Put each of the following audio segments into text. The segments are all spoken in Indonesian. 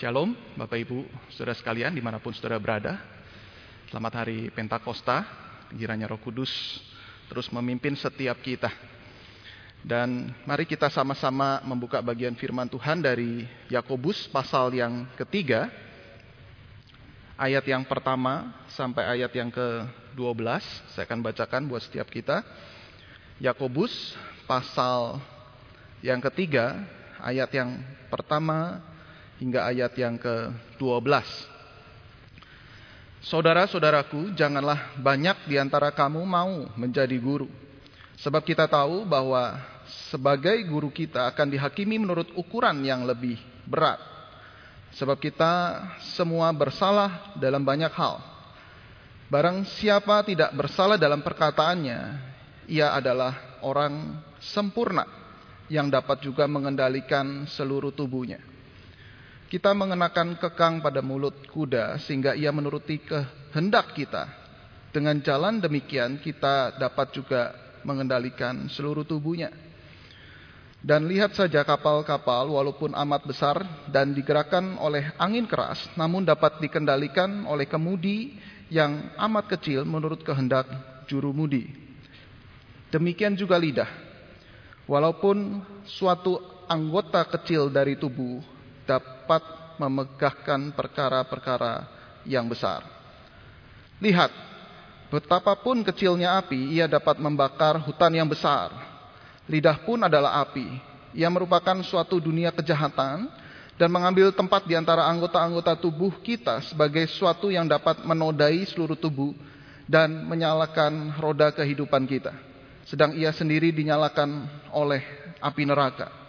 Shalom Bapak Ibu Saudara sekalian di mana pun saudara berada. Selamat hari Pentakosta Kiranya roh kudus terus memimpin setiap kita. Dan mari kita sama-sama membuka bagian firman Tuhan dari Yakobus pasal yang ketiga Ayat yang pertama sampai ayat yang ke-12 Saya akan bacakan buat setiap kita. Yakobus pasal yang ketiga ayat yang pertama hingga ayat yang ke-12. Saudara-saudaraku, janganlah banyak di antara kamu mau menjadi guru. Sebab kita tahu bahwa sebagai guru kita akan dihakimi menurut ukuran yang lebih berat. Sebab kita semua bersalah dalam banyak hal. Barang siapa tidak bersalah dalam perkataannya, ia adalah orang sempurna yang dapat juga mengendalikan seluruh tubuhnya. Kita mengenakan kekang pada mulut kuda sehingga ia menuruti kehendak kita. Dengan jalan demikian kita dapat juga mengendalikan seluruh tubuhnya. Dan lihat saja kapal-kapal walaupun amat besar dan digerakkan oleh angin keras namun dapat dikendalikan oleh kemudi yang amat kecil menurut kehendak juru mudi. Demikian juga lidah Walaupun suatu anggota kecil dari tubuh dapat memegahkan perkara-perkara yang besar. Lihat, betapapun kecilnya api, ia dapat membakar hutan yang besar. Lidah pun adalah api. Ia merupakan suatu dunia kejahatan dan mengambil tempat di antara anggota-anggota tubuh kita sebagai suatu yang dapat menodai seluruh tubuh dan menyalakan roda kehidupan kita sedang ia sendiri dinyalakan oleh api neraka.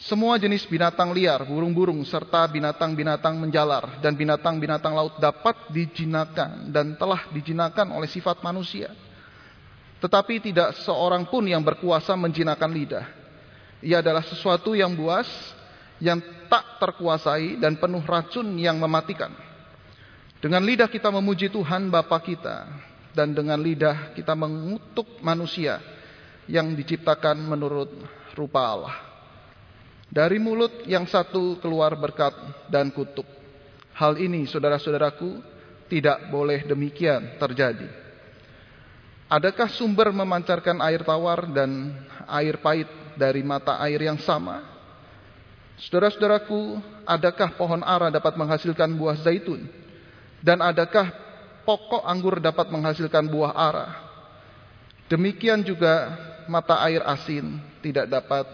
Semua jenis binatang liar, burung-burung, serta binatang-binatang menjalar dan binatang-binatang laut dapat dijinakan dan telah dijinakan oleh sifat manusia. Tetapi tidak seorang pun yang berkuasa menjinakan lidah. Ia adalah sesuatu yang buas, yang tak terkuasai dan penuh racun yang mematikan. Dengan lidah kita memuji Tuhan Bapa kita, dan dengan lidah kita mengutuk manusia yang diciptakan menurut rupa Allah. Dari mulut yang satu keluar berkat dan kutuk. Hal ini saudara-saudaraku tidak boleh demikian terjadi. Adakah sumber memancarkan air tawar dan air pahit dari mata air yang sama? Saudara-saudaraku, adakah pohon ara dapat menghasilkan buah zaitun? Dan adakah pokok anggur dapat menghasilkan buah ara. Demikian juga mata air asin tidak dapat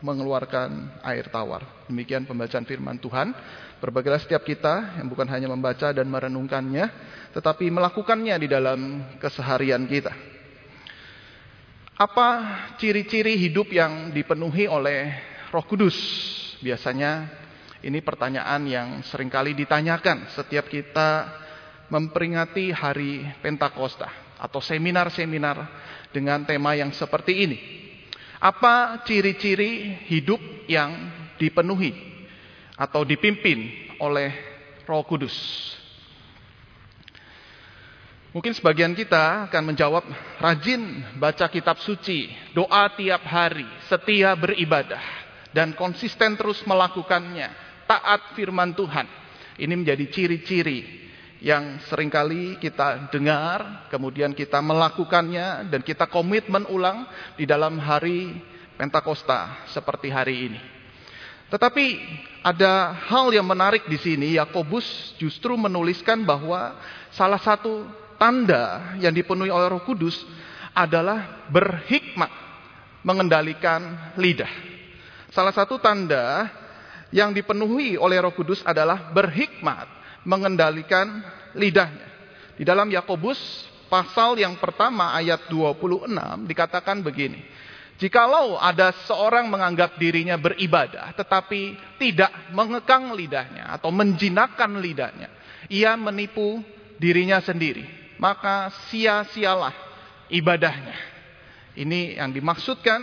mengeluarkan air tawar. Demikian pembacaan firman Tuhan. Berbagailah setiap kita yang bukan hanya membaca dan merenungkannya, tetapi melakukannya di dalam keseharian kita. Apa ciri-ciri hidup yang dipenuhi oleh Roh Kudus? Biasanya ini pertanyaan yang sering kali ditanyakan setiap kita memperingati hari Pentakosta atau seminar-seminar dengan tema yang seperti ini. Apa ciri-ciri hidup yang dipenuhi atau dipimpin oleh Roh Kudus? Mungkin sebagian kita akan menjawab rajin baca kitab suci, doa tiap hari, setia beribadah, dan konsisten terus melakukannya, taat firman Tuhan. Ini menjadi ciri-ciri yang sering kali kita dengar, kemudian kita melakukannya dan kita komitmen ulang di dalam hari Pentakosta seperti hari ini. Tetapi ada hal yang menarik di sini, Yakobus justru menuliskan bahwa salah satu tanda yang dipenuhi oleh Roh Kudus adalah berhikmat mengendalikan lidah. Salah satu tanda yang dipenuhi oleh Roh Kudus adalah berhikmat mengendalikan lidahnya. Di dalam Yakobus pasal yang pertama ayat 26 dikatakan begini. Jikalau ada seorang menganggap dirinya beribadah tetapi tidak mengekang lidahnya atau menjinakkan lidahnya, ia menipu dirinya sendiri, maka sia-sialah ibadahnya. Ini yang dimaksudkan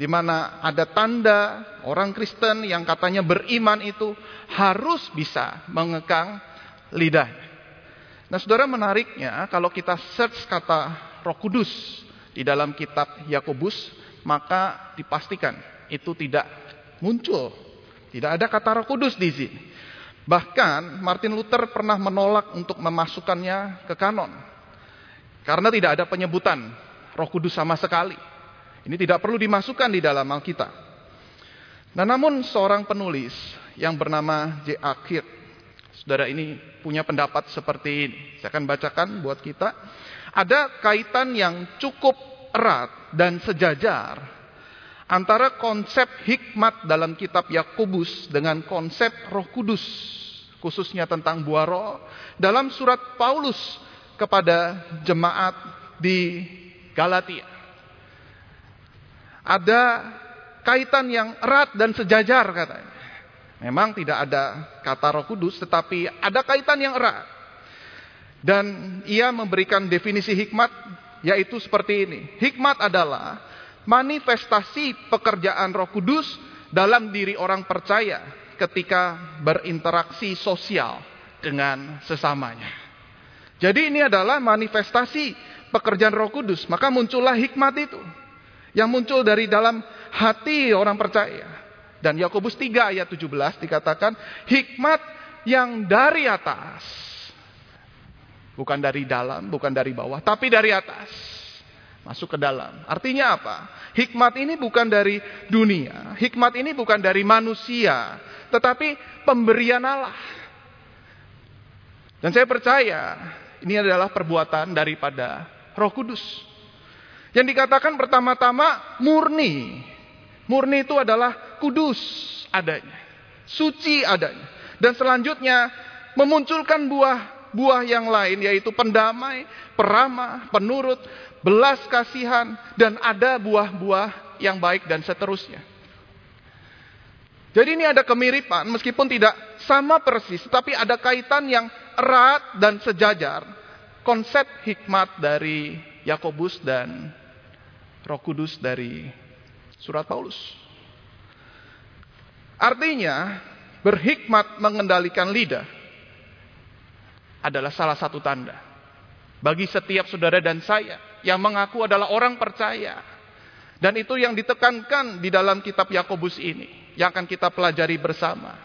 di mana ada tanda orang Kristen yang katanya beriman itu harus bisa mengekang lidahnya. Nah saudara menariknya kalau kita search kata roh kudus di dalam kitab Yakobus maka dipastikan itu tidak muncul Tidak ada kata Roh Kudus di sini. Bahkan Martin Luther pernah menolak untuk memasukkannya ke kanon. Karena tidak ada penyebutan Roh Kudus sama sekali. Ini tidak perlu dimasukkan di dalam Alkitab. Nah, namun seorang penulis yang bernama J. Akhir, saudara ini punya pendapat seperti ini. Saya akan bacakan buat kita. Ada kaitan yang cukup erat dan sejajar antara konsep hikmat dalam kitab Yakobus dengan konsep Roh Kudus, khususnya tentang buah roh dalam surat Paulus kepada jemaat di Galatia. Ada kaitan yang erat dan sejajar katanya. Memang tidak ada kata Roh Kudus, tetapi ada kaitan yang erat. Dan ia memberikan definisi hikmat yaitu seperti ini. Hikmat adalah manifestasi pekerjaan Roh Kudus dalam diri orang percaya ketika berinteraksi sosial dengan sesamanya. Jadi ini adalah manifestasi pekerjaan Roh Kudus, maka muncullah hikmat itu yang muncul dari dalam hati orang percaya. Dan Yakobus 3 ayat 17 dikatakan hikmat yang dari atas Bukan dari dalam, bukan dari bawah, tapi dari atas. Masuk ke dalam. Artinya apa? Hikmat ini bukan dari dunia. Hikmat ini bukan dari manusia. Tetapi pemberian Allah. Dan saya percaya ini adalah perbuatan daripada roh kudus. Yang dikatakan pertama-tama murni. Murni itu adalah kudus adanya. Suci adanya. Dan selanjutnya memunculkan buah buah yang lain yaitu pendamai, peramah, penurut, belas kasihan dan ada buah-buah yang baik dan seterusnya. Jadi ini ada kemiripan meskipun tidak sama persis tapi ada kaitan yang erat dan sejajar konsep hikmat dari Yakobus dan Roh Kudus dari surat Paulus. Artinya berhikmat mengendalikan lidah adalah salah satu tanda bagi setiap saudara dan saya yang mengaku adalah orang percaya. Dan itu yang ditekankan di dalam kitab Yakobus ini yang akan kita pelajari bersama.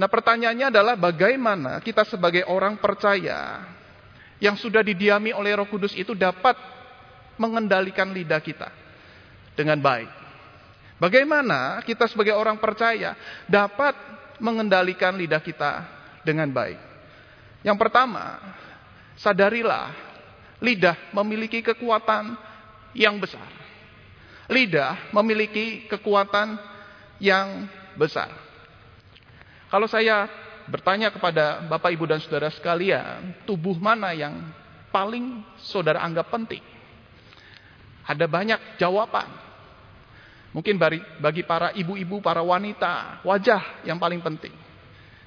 Nah, pertanyaannya adalah bagaimana kita sebagai orang percaya yang sudah didiami oleh Roh Kudus itu dapat mengendalikan lidah kita dengan baik. Bagaimana kita sebagai orang percaya dapat mengendalikan lidah kita dengan baik. Yang pertama, sadarilah lidah memiliki kekuatan yang besar. Lidah memiliki kekuatan yang besar. Kalau saya bertanya kepada Bapak, Ibu, dan Saudara sekalian, tubuh mana yang paling saudara anggap penting? Ada banyak jawaban. Mungkin bagi para ibu-ibu, para wanita, wajah yang paling penting.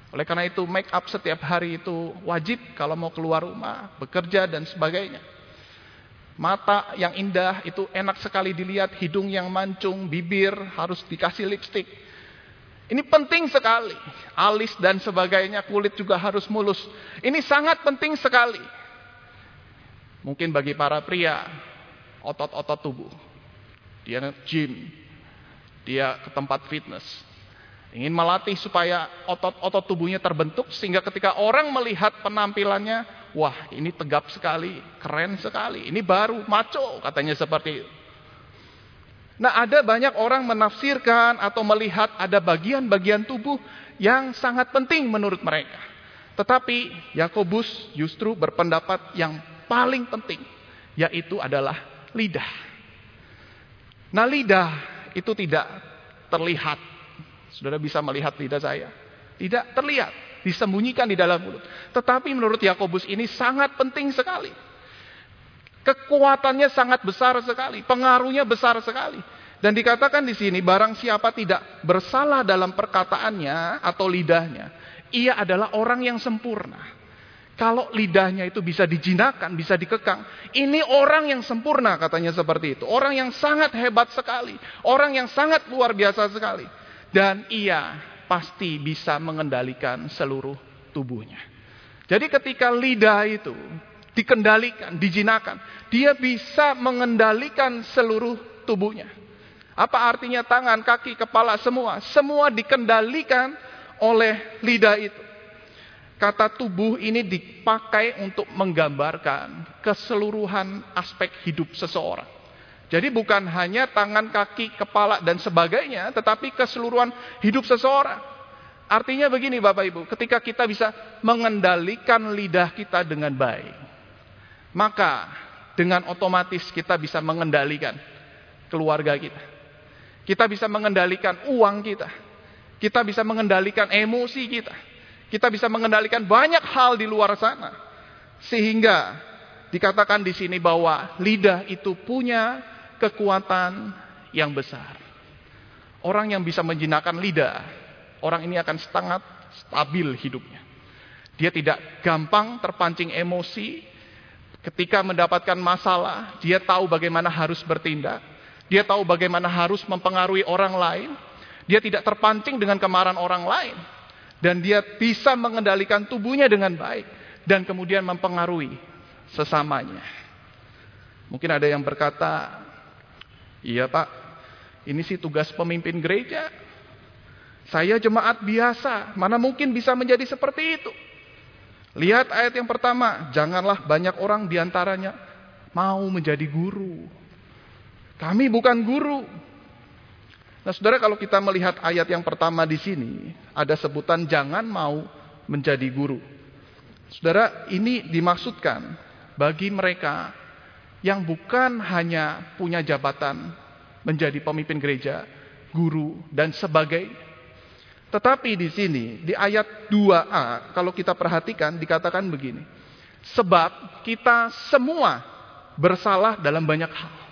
Oleh karena itu make up setiap hari itu wajib kalau mau keluar rumah, bekerja dan sebagainya. Mata yang indah itu enak sekali dilihat, hidung yang mancung, bibir harus dikasih lipstick. Ini penting sekali. Alis dan sebagainya, kulit juga harus mulus. Ini sangat penting sekali. Mungkin bagi para pria, otot-otot tubuh. Dia gym, dia ke tempat fitness, Ingin melatih supaya otot-otot tubuhnya terbentuk sehingga ketika orang melihat penampilannya, wah ini tegap sekali, keren sekali, ini baru, maco katanya seperti itu. Nah ada banyak orang menafsirkan atau melihat ada bagian-bagian tubuh yang sangat penting menurut mereka. Tetapi Yakobus justru berpendapat yang paling penting, yaitu adalah lidah. Nah lidah itu tidak terlihat Saudara bisa melihat lidah saya. Tidak terlihat, disembunyikan di dalam mulut. Tetapi menurut Yakobus ini sangat penting sekali. Kekuatannya sangat besar sekali, pengaruhnya besar sekali. Dan dikatakan di sini barang siapa tidak bersalah dalam perkataannya atau lidahnya, ia adalah orang yang sempurna. Kalau lidahnya itu bisa dijinakan, bisa dikekang. Ini orang yang sempurna katanya seperti itu. Orang yang sangat hebat sekali. Orang yang sangat luar biasa sekali dan ia pasti bisa mengendalikan seluruh tubuhnya. Jadi ketika lidah itu dikendalikan, dijinakan, dia bisa mengendalikan seluruh tubuhnya. Apa artinya tangan, kaki, kepala, semua? Semua dikendalikan oleh lidah itu. Kata tubuh ini dipakai untuk menggambarkan keseluruhan aspek hidup seseorang. Jadi bukan hanya tangan, kaki, kepala, dan sebagainya, tetapi keseluruhan hidup seseorang. Artinya begini Bapak Ibu, ketika kita bisa mengendalikan lidah kita dengan baik, maka dengan otomatis kita bisa mengendalikan keluarga kita. Kita bisa mengendalikan uang kita. Kita bisa mengendalikan emosi kita. Kita bisa mengendalikan banyak hal di luar sana. Sehingga dikatakan di sini bahwa lidah itu punya kekuatan yang besar. Orang yang bisa menjinakkan lidah, orang ini akan sangat stabil hidupnya. Dia tidak gampang terpancing emosi. Ketika mendapatkan masalah, dia tahu bagaimana harus bertindak dia tahu bagaimana harus mempengaruhi orang lain. Dia tidak terpancing dengan kemarahan orang lain. Dan dia bisa mengendalikan tubuhnya dengan baik. Dan kemudian mempengaruhi sesamanya. Mungkin ada yang berkata, iya pak, ini sih tugas pemimpin gereja. Saya jemaat biasa, mana mungkin bisa menjadi seperti itu. Lihat ayat yang pertama, janganlah banyak orang di antaranya mau menjadi guru. Kami bukan guru. Nah, saudara, kalau kita melihat ayat yang pertama di sini, ada sebutan jangan mau menjadi guru. Saudara, ini dimaksudkan bagi mereka yang bukan hanya punya jabatan menjadi pemimpin gereja, guru, dan sebagainya. Tetapi di sini, di ayat 2a, kalau kita perhatikan, dikatakan begini. Sebab kita semua bersalah dalam banyak hal.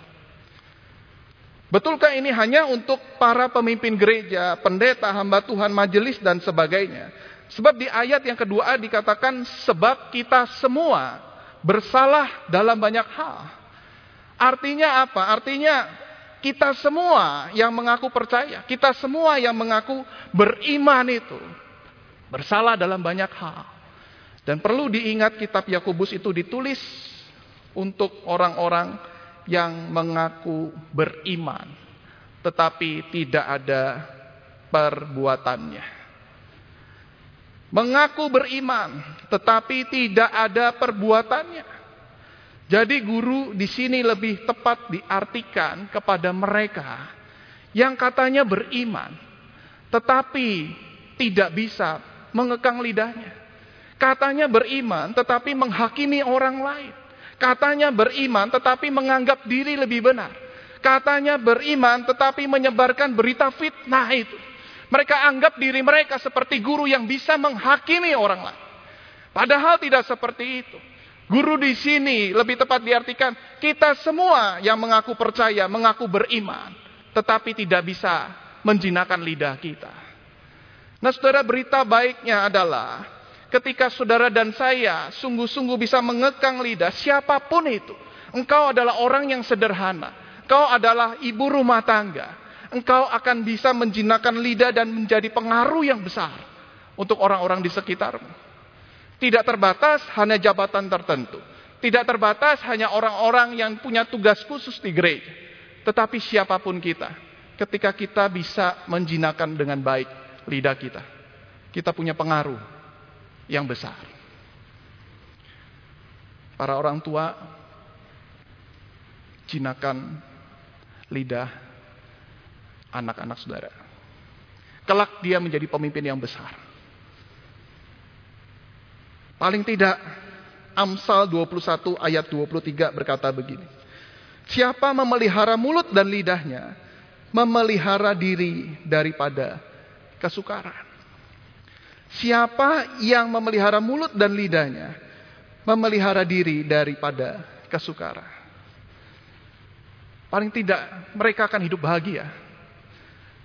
Betulkah ini hanya untuk para pemimpin gereja, pendeta, hamba Tuhan, majelis, dan sebagainya? Sebab di ayat yang kedua dikatakan sebab kita semua bersalah dalam banyak hal. Artinya apa? Artinya kita semua yang mengaku percaya, kita semua yang mengaku beriman itu bersalah dalam banyak hal. Dan perlu diingat kitab Yakobus itu ditulis untuk orang-orang yang mengaku beriman, tetapi tidak ada perbuatannya. Mengaku beriman, tetapi tidak ada perbuatannya. Jadi guru di sini lebih tepat diartikan kepada mereka yang katanya beriman, tetapi tidak bisa mengekang lidahnya. Katanya beriman, tetapi menghakimi orang lain. Katanya beriman tetapi menganggap diri lebih benar. Katanya beriman tetapi menyebarkan berita fitnah itu. Mereka anggap diri mereka seperti guru yang bisa menghakimi orang lain. Padahal tidak seperti itu. Guru di sini lebih tepat diartikan kita semua yang mengaku percaya, mengaku beriman, tetapi tidak bisa menjinakkan lidah kita. Nah, saudara, berita baiknya adalah ketika saudara dan saya sungguh-sungguh bisa mengekang lidah siapa pun itu. Engkau adalah orang yang sederhana. Engkau adalah ibu rumah tangga. Engkau akan bisa menjinakkan lidah dan menjadi pengaruh yang besar untuk orang-orang di sekitarmu. Tidak terbatas hanya jabatan tertentu. Tidak terbatas hanya orang-orang yang punya tugas khusus di gereja. Tetapi siapa pun kita. Ketika kita bisa menjinakkan dengan baik lidah kita. Kita punya pengaruh yang besar. Para orang tua jinakan lidah anak-anak saudara. Kelak dia menjadi pemimpin yang besar. Paling tidak Amsal 21 ayat 23 berkata begini. Siapa memelihara mulut dan lidahnya, memelihara diri daripada kesukaran. Siapa yang memelihara mulut dan lidahnya, memelihara diri daripada kesukaran. Paling tidak mereka akan hidup bahagia.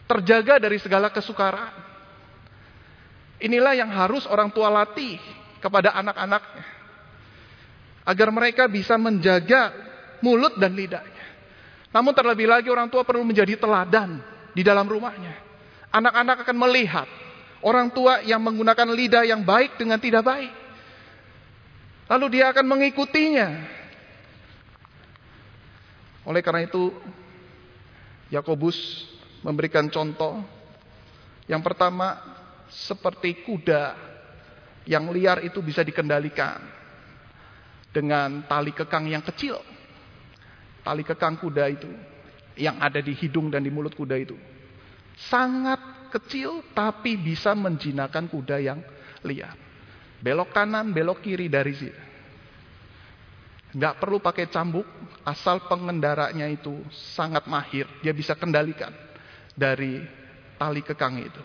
Terjaga dari segala kesukaran. Inilah yang harus orang tua latih kepada anak-anaknya. Agar mereka bisa menjaga mulut dan lidahnya. Namun terlebih lagi orang tua perlu menjadi teladan di dalam rumahnya. Anak-anak akan melihat Orang tua yang menggunakan lidah yang baik dengan tidak baik. Lalu dia akan mengikutinya. Oleh karena itu, Yakobus memberikan contoh. Yang pertama, seperti kuda yang liar itu bisa dikendalikan dengan tali kekang yang kecil. Tali kekang kuda itu yang ada di hidung dan di mulut kuda itu sangat kecil tapi bisa menjinakkan kuda yang liar. Belok kanan, belok kiri dari sini. Nggak perlu pakai cambuk, asal pengendaranya itu sangat mahir, dia bisa kendalikan dari tali kekang itu.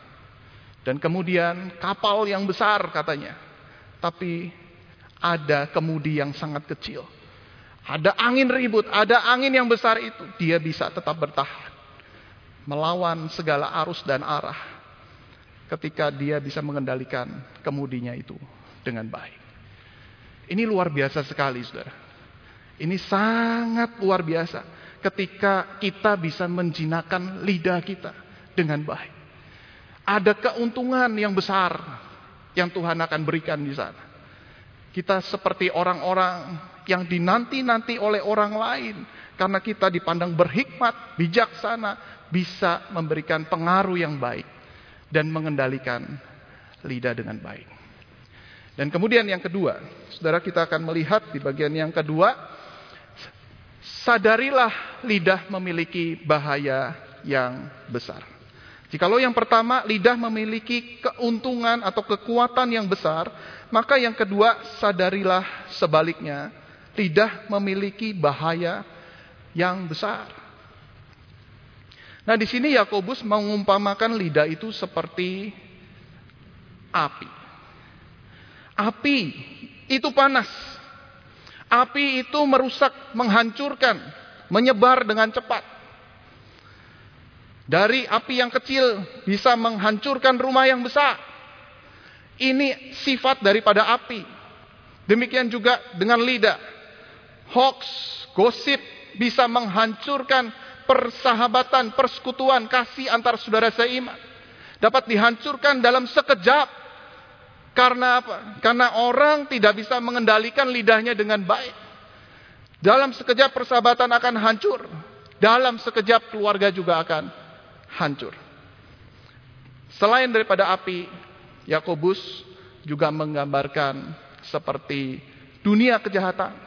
Dan kemudian kapal yang besar katanya, tapi ada kemudi yang sangat kecil. Ada angin ribut, ada angin yang besar itu, dia bisa tetap bertahan. Melawan segala arus dan arah. Ketika dia bisa mengendalikan kemudinya itu dengan baik. Ini luar biasa sekali, saudara. Ini sangat luar biasa ketika kita bisa menjinakkan lidah kita dengan baik. Ada keuntungan yang besar yang Tuhan akan berikan di sana. Kita seperti orang-orang yang dinanti-nanti oleh orang lain karena kita dipandang berhikmat, bijaksana, bisa memberikan pengaruh yang baik dan mengendalikan lidah dengan baik. Dan kemudian yang kedua, saudara kita akan melihat di bagian yang kedua, sadarilah lidah memiliki bahaya yang besar. Jikalau yang pertama lidah memiliki keuntungan atau kekuatan yang besar, maka yang kedua sadarilah sebaliknya, lidah memiliki bahaya yang besar. Nah, di sini Yakobus mengumpamakan lidah itu seperti api. Api itu panas. Api itu merusak, menghancurkan, menyebar dengan cepat. Dari api yang kecil bisa menghancurkan rumah yang besar. Ini sifat daripada api. Demikian juga dengan lidah. Hoax, gosip bisa menghancurkan persahabatan, persekutuan, kasih antar saudara seiman. Dapat dihancurkan dalam sekejap karena apa? Karena orang tidak bisa mengendalikan lidahnya dengan baik. Dalam sekejap persahabatan akan hancur. Dalam sekejap keluarga juga akan hancur. Selain daripada api, Yakobus juga menggambarkan seperti dunia kejahatan.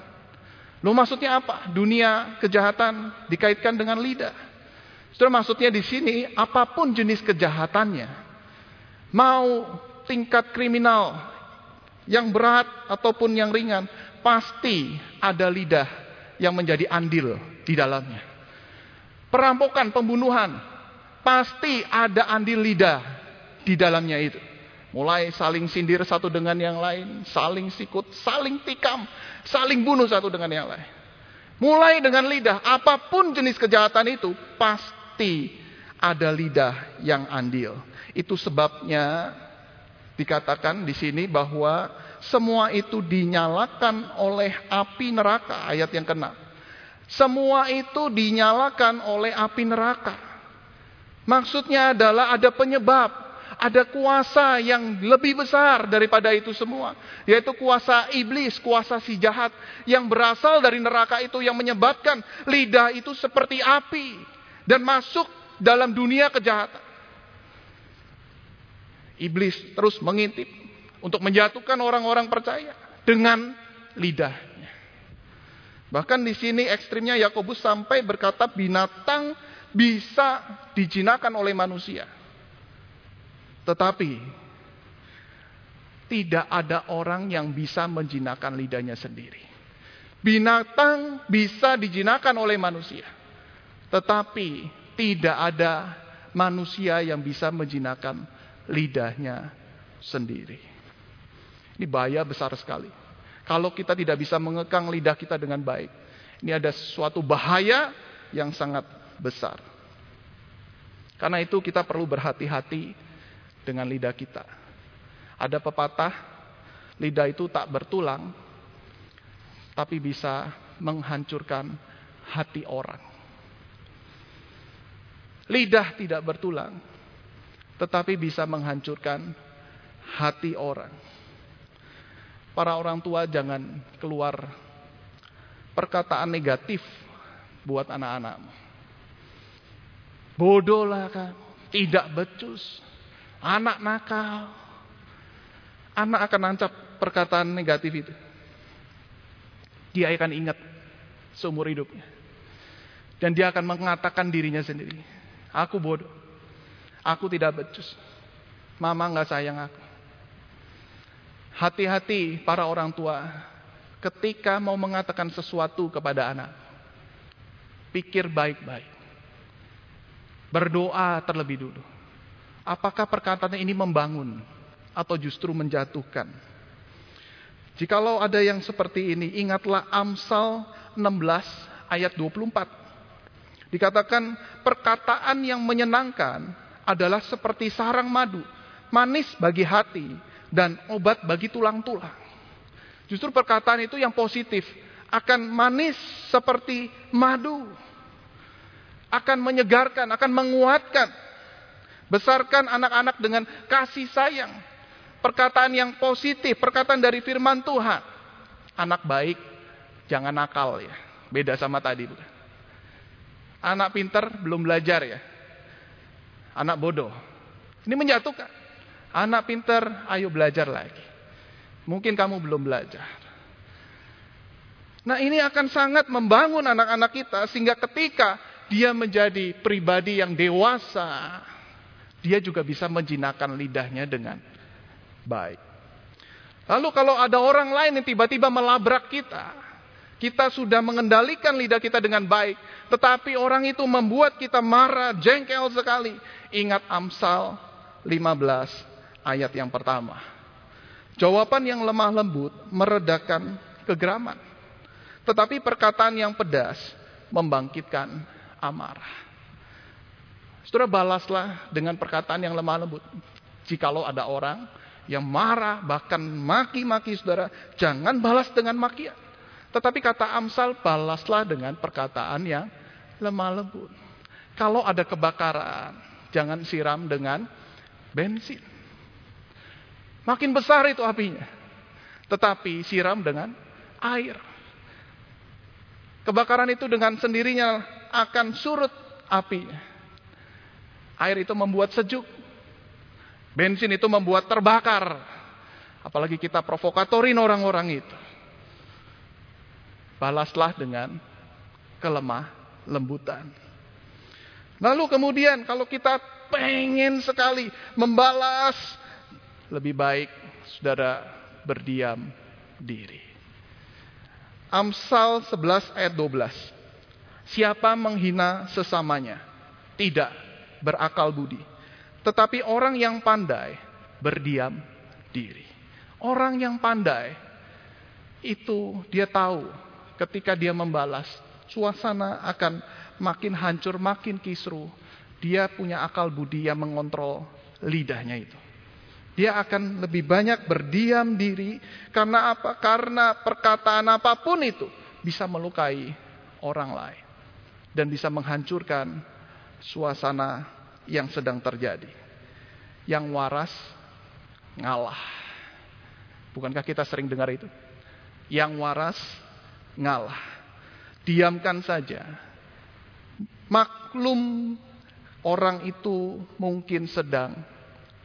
Lo maksudnya apa? Dunia kejahatan dikaitkan dengan lidah. Saudara maksudnya di sini apa pun jenis kejahatannya, mau tingkat kriminal yang berat ataupun yang ringan, pasti ada lidah yang menjadi andil di dalamnya. Perampokan, pembunuhan, pasti ada andil lidah di dalamnya itu. Mulai saling sindir satu dengan yang lain, saling sikut, saling tikam, saling bunuh satu dengan yang lain. Mulai dengan lidah, apa pun jenis kejahatan itu, pasti ada lidah yang andil. Itu sebabnya Dikatakan di sini bahwa semua itu dinyalakan oleh api neraka, ayat yang kena. Semua itu dinyalakan oleh api neraka. Maksudnya adalah ada penyebab, ada kuasa yang lebih besar daripada itu semua, yaitu kuasa iblis, kuasa si jahat yang berasal dari neraka itu yang menyebabkan lidah itu seperti api dan masuk dalam dunia kejahatan. Iblis terus mengintip untuk menjatuhkan orang-orang percaya dengan lidahnya. Bahkan di sini ekstrimnya Yakobus sampai berkata binatang bisa dijinakan oleh manusia. Tetapi tidak ada orang yang bisa menjinakan lidahnya sendiri. Binatang bisa dijinakan oleh manusia. Tetapi tidak ada manusia yang bisa menjinakan lidahnya sendiri. Ini bahaya besar sekali. Kalau kita tidak bisa mengekang lidah kita dengan baik, ini ada suatu bahaya yang sangat besar. Karena itu kita perlu berhati-hati dengan lidah kita. Ada pepatah, lidah itu tak bertulang, tapi bisa menghancurkan hati orang. Lidah tidak bertulang, tetapi bisa menghancurkan hati orang. Para orang tua jangan keluar perkataan negatif buat anak-anakmu. Bodoh lah kan. Tidak becus. Anak nakal. Anak akan nancap perkataan negatif itu. Dia akan ingat seumur hidupnya. Dan dia akan mengatakan dirinya sendiri. Aku bodoh. Aku tidak becus. Mama nggak sayang aku. Hati-hati para orang tua ketika mau mengatakan sesuatu kepada anak. Pikir baik-baik. Berdoa terlebih dulu. Apakah perkataan ini membangun atau justru menjatuhkan? Jikalau ada yang seperti ini, ingatlah Amsal 16 ayat 24. Dikatakan perkataan yang menyenangkan adalah seperti sarang madu, manis bagi hati dan obat bagi tulang-tulang. Justru perkataan itu yang positif akan manis seperti madu. Akan menyegarkan, akan menguatkan. Besarkan anak-anak dengan kasih sayang. Perkataan yang positif, perkataan dari firman Tuhan. Anak baik, jangan nakal ya. Beda sama tadi bukan. Anak pinter belum belajar ya. Anak bodoh. Ini menjatuhkan. Anak pinter, ayo belajar lagi. Mungkin kamu belum belajar. Nah ini akan sangat membangun anak-anak kita sehingga ketika dia menjadi pribadi yang dewasa, dia juga bisa menjinakkan lidahnya dengan baik. Lalu kalau ada orang lain yang tiba-tiba melabrak kita, kita sudah mengendalikan lidah kita dengan baik, tetapi orang itu membuat kita marah, jengkel sekali. Ingat Amsal 15 ayat yang pertama. Jawaban yang lemah lembut meredakan kegeraman. Tetapi perkataan yang pedas membangkitkan amarah. Saudara balaslah dengan perkataan yang lemah lembut. Jikalau ada orang yang marah bahkan maki-maki saudara, jangan balas dengan makian. Tetapi kata Amsal balaslah dengan perkataan yang lemah lembut. Kalau ada kebakaran, jangan siram dengan bensin. Makin besar itu apinya. Tetapi siram dengan air. Kebakaran itu dengan sendirinya akan surut apinya. Air itu membuat sejuk. Bensin itu membuat terbakar. Apalagi kita provokatorin orang-orang itu. Balaslah dengan kelemah lembutan. Lalu kemudian kalau kita pengen sekali membalas lebih baik saudara berdiam diri. Amsal 11 ayat 12. Siapa menghina sesamanya tidak berakal budi. Tetapi orang yang pandai berdiam diri. Orang yang pandai itu dia tahu ketika dia membalas suasana akan makin hancur, makin kisru. Dia punya akal budi yang mengontrol lidahnya itu. Dia akan lebih banyak berdiam diri. Karena apa? Karena perkataan apa pun itu bisa melukai orang lain. Dan bisa menghancurkan suasana yang sedang terjadi. Yang waras ngalah. Bukankah kita sering dengar itu? Yang waras ngalah. Diamkan saja. Maklum orang itu mungkin sedang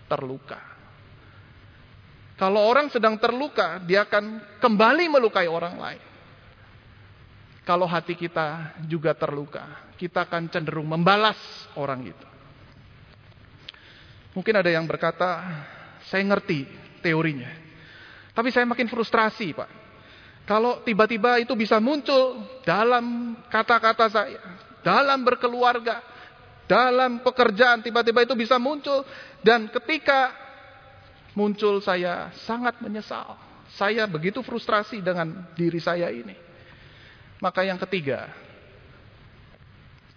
terluka. Kalau orang sedang terluka, dia akan kembali melukai orang lain. Kalau hati kita juga terluka, kita akan cenderung membalas orang itu. Mungkin ada yang berkata, saya ngerti teorinya. Tapi saya makin frustrasi, Pak. Kalau tiba-tiba itu bisa muncul dalam kata-kata saya, dalam berkeluarga, dalam pekerjaan, tiba-tiba itu bisa muncul. Dan ketika muncul saya sangat menyesal. Saya begitu frustrasi dengan diri saya ini. Maka yang ketiga,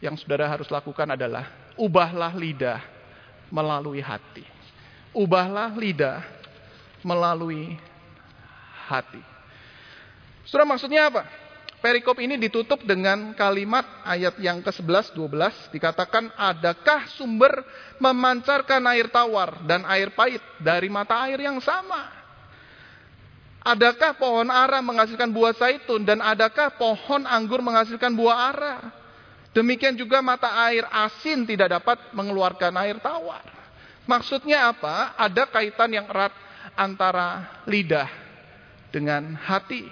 yang saudara harus lakukan adalah ubahlah lidah melalui hati. Ubahlah lidah melalui hati. Saudara maksudnya apa? Perikop ini ditutup dengan kalimat ayat yang ke-11 12 dikatakan adakah sumber memancarkan air tawar dan air pahit dari mata air yang sama? Adakah pohon ara menghasilkan buah zaitun dan adakah pohon anggur menghasilkan buah ara? Demikian juga mata air asin tidak dapat mengeluarkan air tawar. Maksudnya apa? Ada kaitan yang erat antara lidah dengan hati.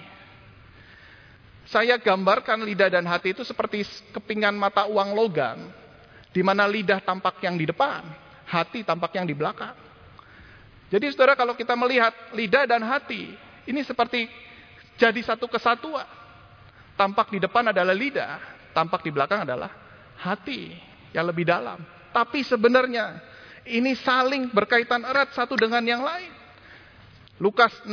Saya gambarkan lidah dan hati itu seperti kepingan mata uang logam, di mana lidah tampak yang di depan, hati tampak yang di belakang. Jadi saudara kalau kita melihat lidah dan hati, ini seperti jadi satu kesatuan. Tampak di depan adalah lidah, tampak di belakang adalah hati yang lebih dalam. Tapi sebenarnya ini saling berkaitan erat satu dengan yang lain. Lukas 6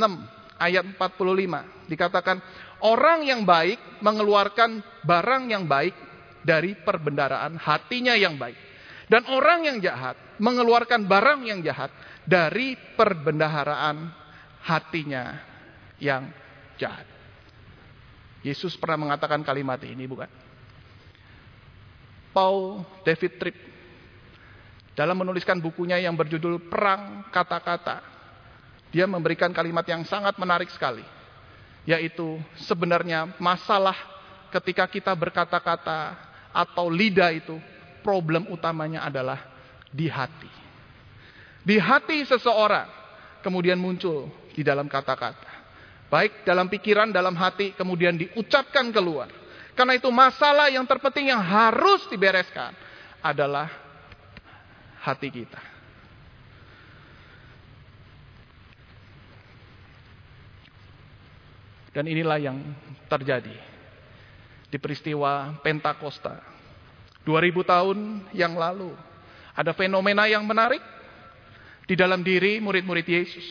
ayat 45 dikatakan orang yang baik mengeluarkan barang yang baik dari perbendaraan hatinya yang baik. Dan orang yang jahat mengeluarkan barang yang jahat dari perbendaharaan hatinya yang jahat. Yesus pernah mengatakan kalimat ini, bukan? Paul David Tripp dalam menuliskan bukunya yang berjudul Perang Kata-kata, dia memberikan kalimat yang sangat menarik sekali, yaitu sebenarnya masalah ketika kita berkata-kata atau lidah itu problem utamanya adalah di hati. Di hati seseorang kemudian muncul di dalam kata-kata. Baik dalam pikiran, dalam hati, kemudian diucapkan keluar. Karena itu masalah yang terpenting yang harus dibereskan adalah hati kita. Dan inilah yang terjadi di peristiwa Pentakosta. 2000 tahun yang lalu. Ada fenomena yang menarik di dalam diri murid-murid Yesus.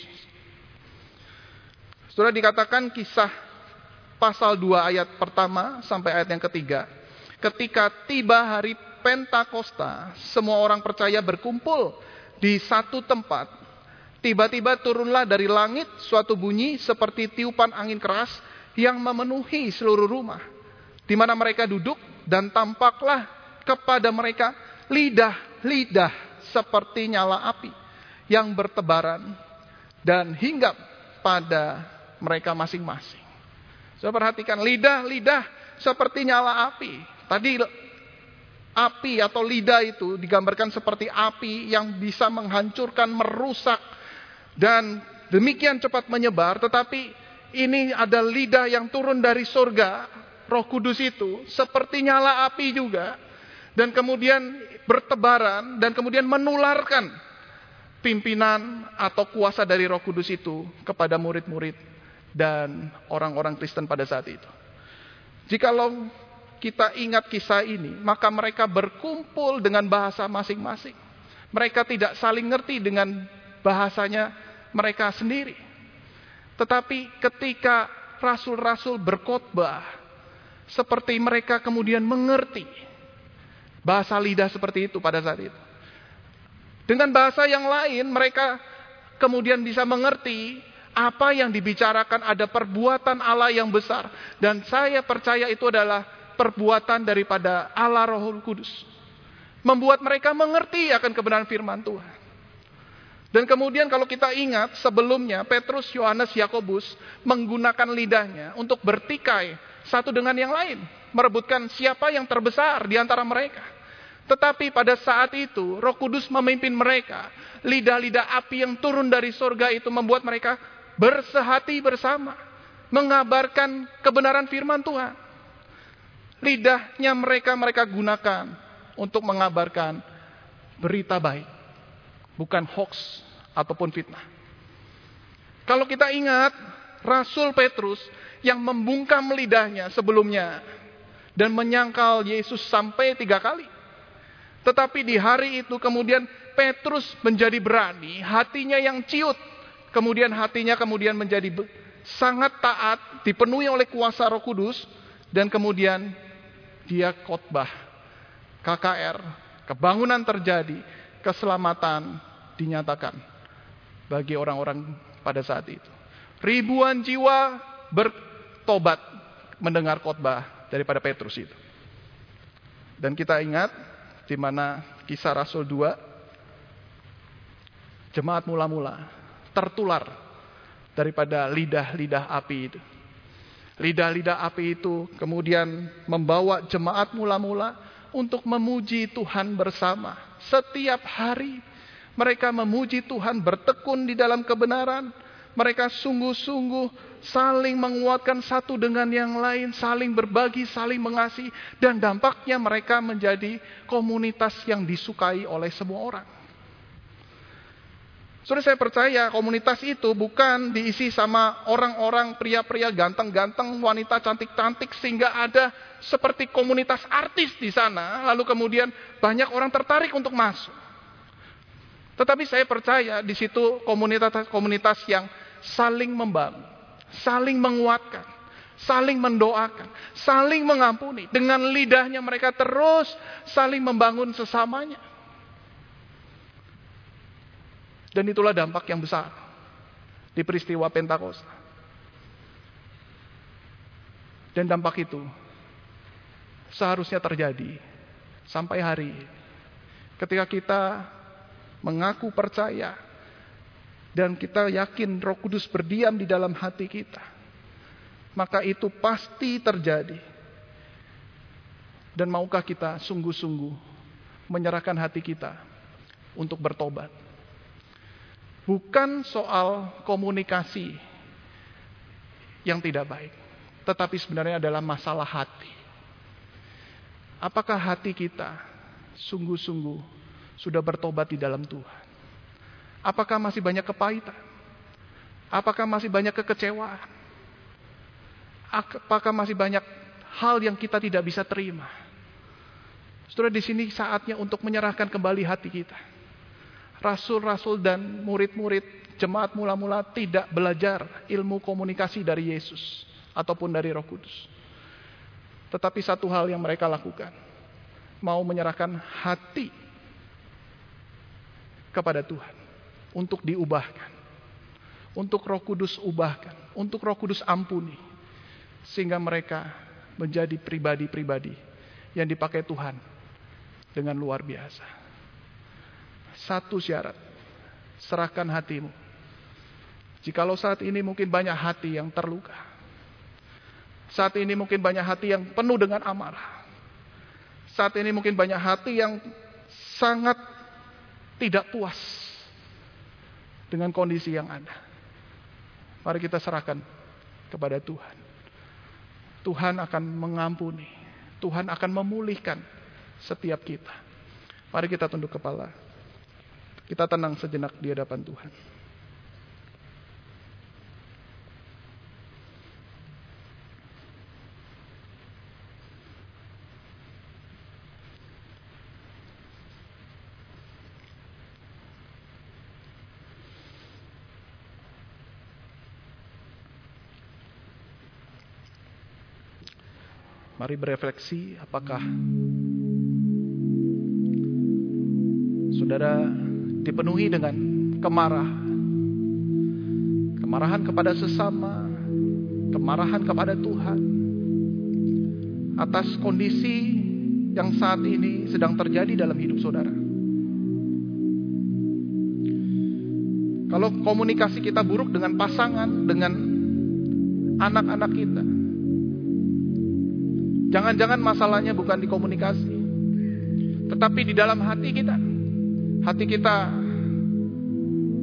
Sudah dikatakan kisah pasal 2 ayat pertama sampai ayat yang ketiga. Ketika tiba hari Pentakosta, semua orang percaya berkumpul di satu tempat. Tiba-tiba turunlah dari langit suatu bunyi seperti tiupan angin keras yang memenuhi seluruh rumah. Di mana mereka duduk dan tampaklah kepada mereka lidah-lidah seperti nyala api yang bertebaran dan hinggap pada mereka masing-masing. Saya perhatikan lidah-lidah seperti nyala api. Tadi api atau lidah itu digambarkan seperti api yang bisa menghancurkan, merusak dan demikian cepat menyebar. Tetapi ini ada lidah yang turun dari surga. Roh Kudus itu seperti nyala api juga dan kemudian bertebaran dan kemudian menularkan pimpinan atau kuasa dari Roh Kudus itu kepada murid-murid dan orang-orang Kristen pada saat itu. Jikalau kita ingat kisah ini, maka mereka berkumpul dengan bahasa masing-masing. Mereka tidak saling ngerti dengan bahasanya mereka sendiri. Tetapi ketika rasul-rasul berkhotbah, seperti mereka kemudian mengerti bahasa lidah seperti itu pada saat itu. Dengan bahasa yang lain, mereka kemudian bisa mengerti apa yang dibicarakan ada perbuatan Allah yang besar. Dan saya percaya itu adalah perbuatan daripada Allah Roh Kudus. Membuat mereka mengerti akan kebenaran firman Tuhan. Dan kemudian kalau kita ingat sebelumnya Petrus, Yohanes, Yakobus menggunakan lidahnya untuk bertikai satu dengan yang lain. Merebutkan siapa yang terbesar di antara mereka. Tetapi pada saat itu roh kudus memimpin mereka. Lidah-lidah api yang turun dari sorga itu membuat mereka bersehati bersama, mengabarkan kebenaran firman Tuhan. Lidahnya mereka mereka gunakan untuk mengabarkan berita baik, bukan hoax ataupun fitnah. Kalau kita ingat Rasul Petrus yang membungkam lidahnya sebelumnya dan menyangkal Yesus sampai tiga kali. Tetapi di hari itu kemudian Petrus menjadi berani, hatinya yang ciut kemudian hatinya kemudian menjadi sangat taat, dipenuhi oleh kuasa Roh Kudus dan kemudian dia khotbah KKR, kebangunan terjadi, keselamatan dinyatakan bagi orang-orang pada saat itu. Ribuan jiwa bertobat mendengar khotbah daripada Petrus itu. Dan kita ingat di mana kisah Rasul 2 jemaat mula-mula tertular daripada lidah-lidah api itu. Lidah-lidah api itu kemudian membawa jemaat mula-mula untuk memuji Tuhan bersama. Setiap hari mereka memuji Tuhan, bertekun di dalam kebenaran. Mereka sungguh-sungguh saling menguatkan satu dengan yang lain, saling berbagi, saling mengasihi, dan dampaknya mereka menjadi komunitas yang disukai oleh semua orang. Saudara saya percaya komunitas itu bukan diisi sama orang-orang pria-pria ganteng-ganteng, wanita cantik-cantik sehingga ada seperti komunitas artis di sana, lalu kemudian banyak orang tertarik untuk masuk. Tetapi saya percaya di situ komunitas-komunitas yang saling membangun, saling menguatkan, saling mendoakan, saling mengampuni. Dengan lidahnya mereka terus saling membangun sesamanya. Dan itulah dampak yang besar di peristiwa Pentakosta. Dan dampak itu seharusnya terjadi sampai hari. Ketika kita mengaku percaya dan kita yakin Roh Kudus berdiam di dalam hati kita, maka itu pasti terjadi. Dan maukah kita sungguh-sungguh menyerahkan hati kita untuk bertobat? Bukan soal komunikasi yang tidak baik, tetapi sebenarnya adalah masalah hati. Apakah hati kita sungguh-sungguh sudah bertobat di dalam Tuhan? Apakah masih banyak kepahitan? Apakah masih banyak kekecewaan? Apakah masih banyak hal yang kita tidak bisa terima? Saudara di sini saatnya untuk menyerahkan kembali hati kita rasul-rasul dan murid-murid jemaat mula-mula tidak belajar ilmu komunikasi dari Yesus ataupun dari Roh Kudus. Tetapi satu hal yang mereka lakukan, mau menyerahkan hati kepada Tuhan untuk diubahkan. Untuk Roh Kudus ubahkan, untuk Roh Kudus ampuni sehingga mereka menjadi pribadi-pribadi yang dipakai Tuhan dengan luar biasa. Satu syarat. Serahkan hatimu. Jikalau saat ini mungkin banyak hati yang terluka. Saat ini mungkin banyak hati yang penuh dengan amarah. Saat ini mungkin banyak hati yang sangat tidak puas dengan kondisi yang ada. Mari kita serahkan kepada Tuhan. Tuhan akan mengampuni. Tuhan akan memulihkan setiap kita. Mari kita tunduk kepala. Kita tenang sejenak di hadapan Tuhan. Mari berefleksi apakah saudara dipenuhi dengan kemarahan. Kemarahan kepada sesama, kemarahan kepada Tuhan. Atas kondisi yang saat ini sedang terjadi dalam hidup saudara. Kalau komunikasi kita buruk dengan pasangan, dengan anak-anak kita. Jangan-jangan masalahnya bukan di komunikasi. Tetapi di dalam hati kita. Hati kita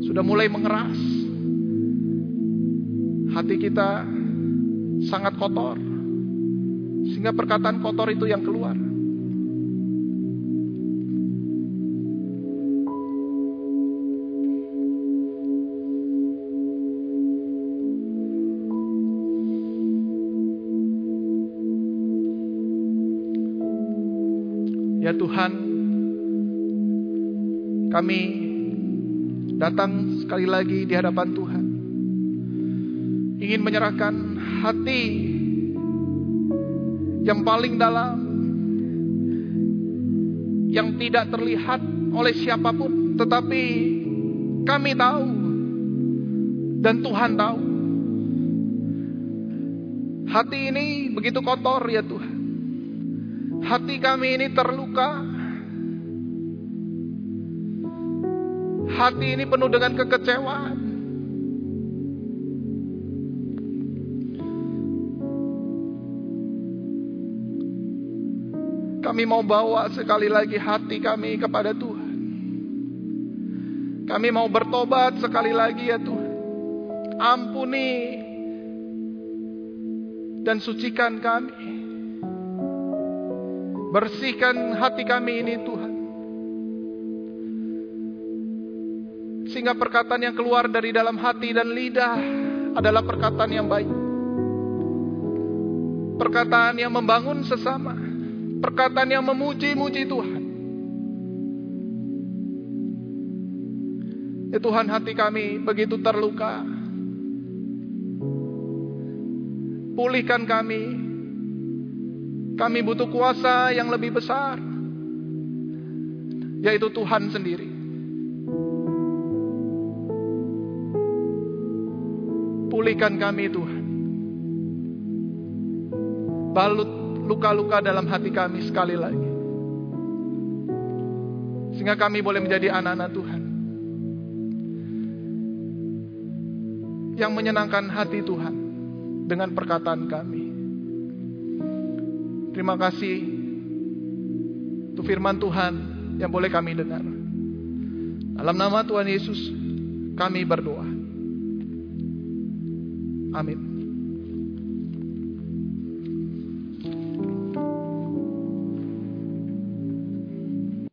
sudah mulai mengeras. Hati kita sangat kotor. Sehingga perkataan kotor itu yang keluar. Ya Tuhan, kami datang sekali lagi di hadapan Tuhan. Ingin menyerahkan hati yang paling dalam yang tidak terlihat oleh siapa pun, tetapi kami tahu dan Tuhan tahu. Hati ini begitu kotor ya Tuhan. Hati kami ini terluka, hati ini penuh dengan kekecewaan. Kami mau bawa sekali lagi hati kami kepada Tuhan. Kami mau bertobat sekali lagi ya Tuhan. Ampuni dan sucikan kami. Bersihkan hati kami ini Tuhan. Sehingga perkataan yang keluar dari dalam hati dan lidah adalah perkataan yang baik. Perkataan yang membangun sesama Perkataan yang memuji-muji Tuhan. Ya Tuhan hati kami begitu terluka. Pulihkan kami. Kami butuh kuasa yang lebih besar. Yaitu Tuhan sendiri. Pulihkan kami Tuhan. Balut luka-luka dalam hati kami sekali lagi. Sehingga kami boleh menjadi anak-anak Tuhan. Yang menyenangkan hati Tuhan dengan perkataan kami. Terima kasih untuk firman Tuhan yang boleh kami dengar. Dalam nama Tuhan Yesus kami berdoa. Amin.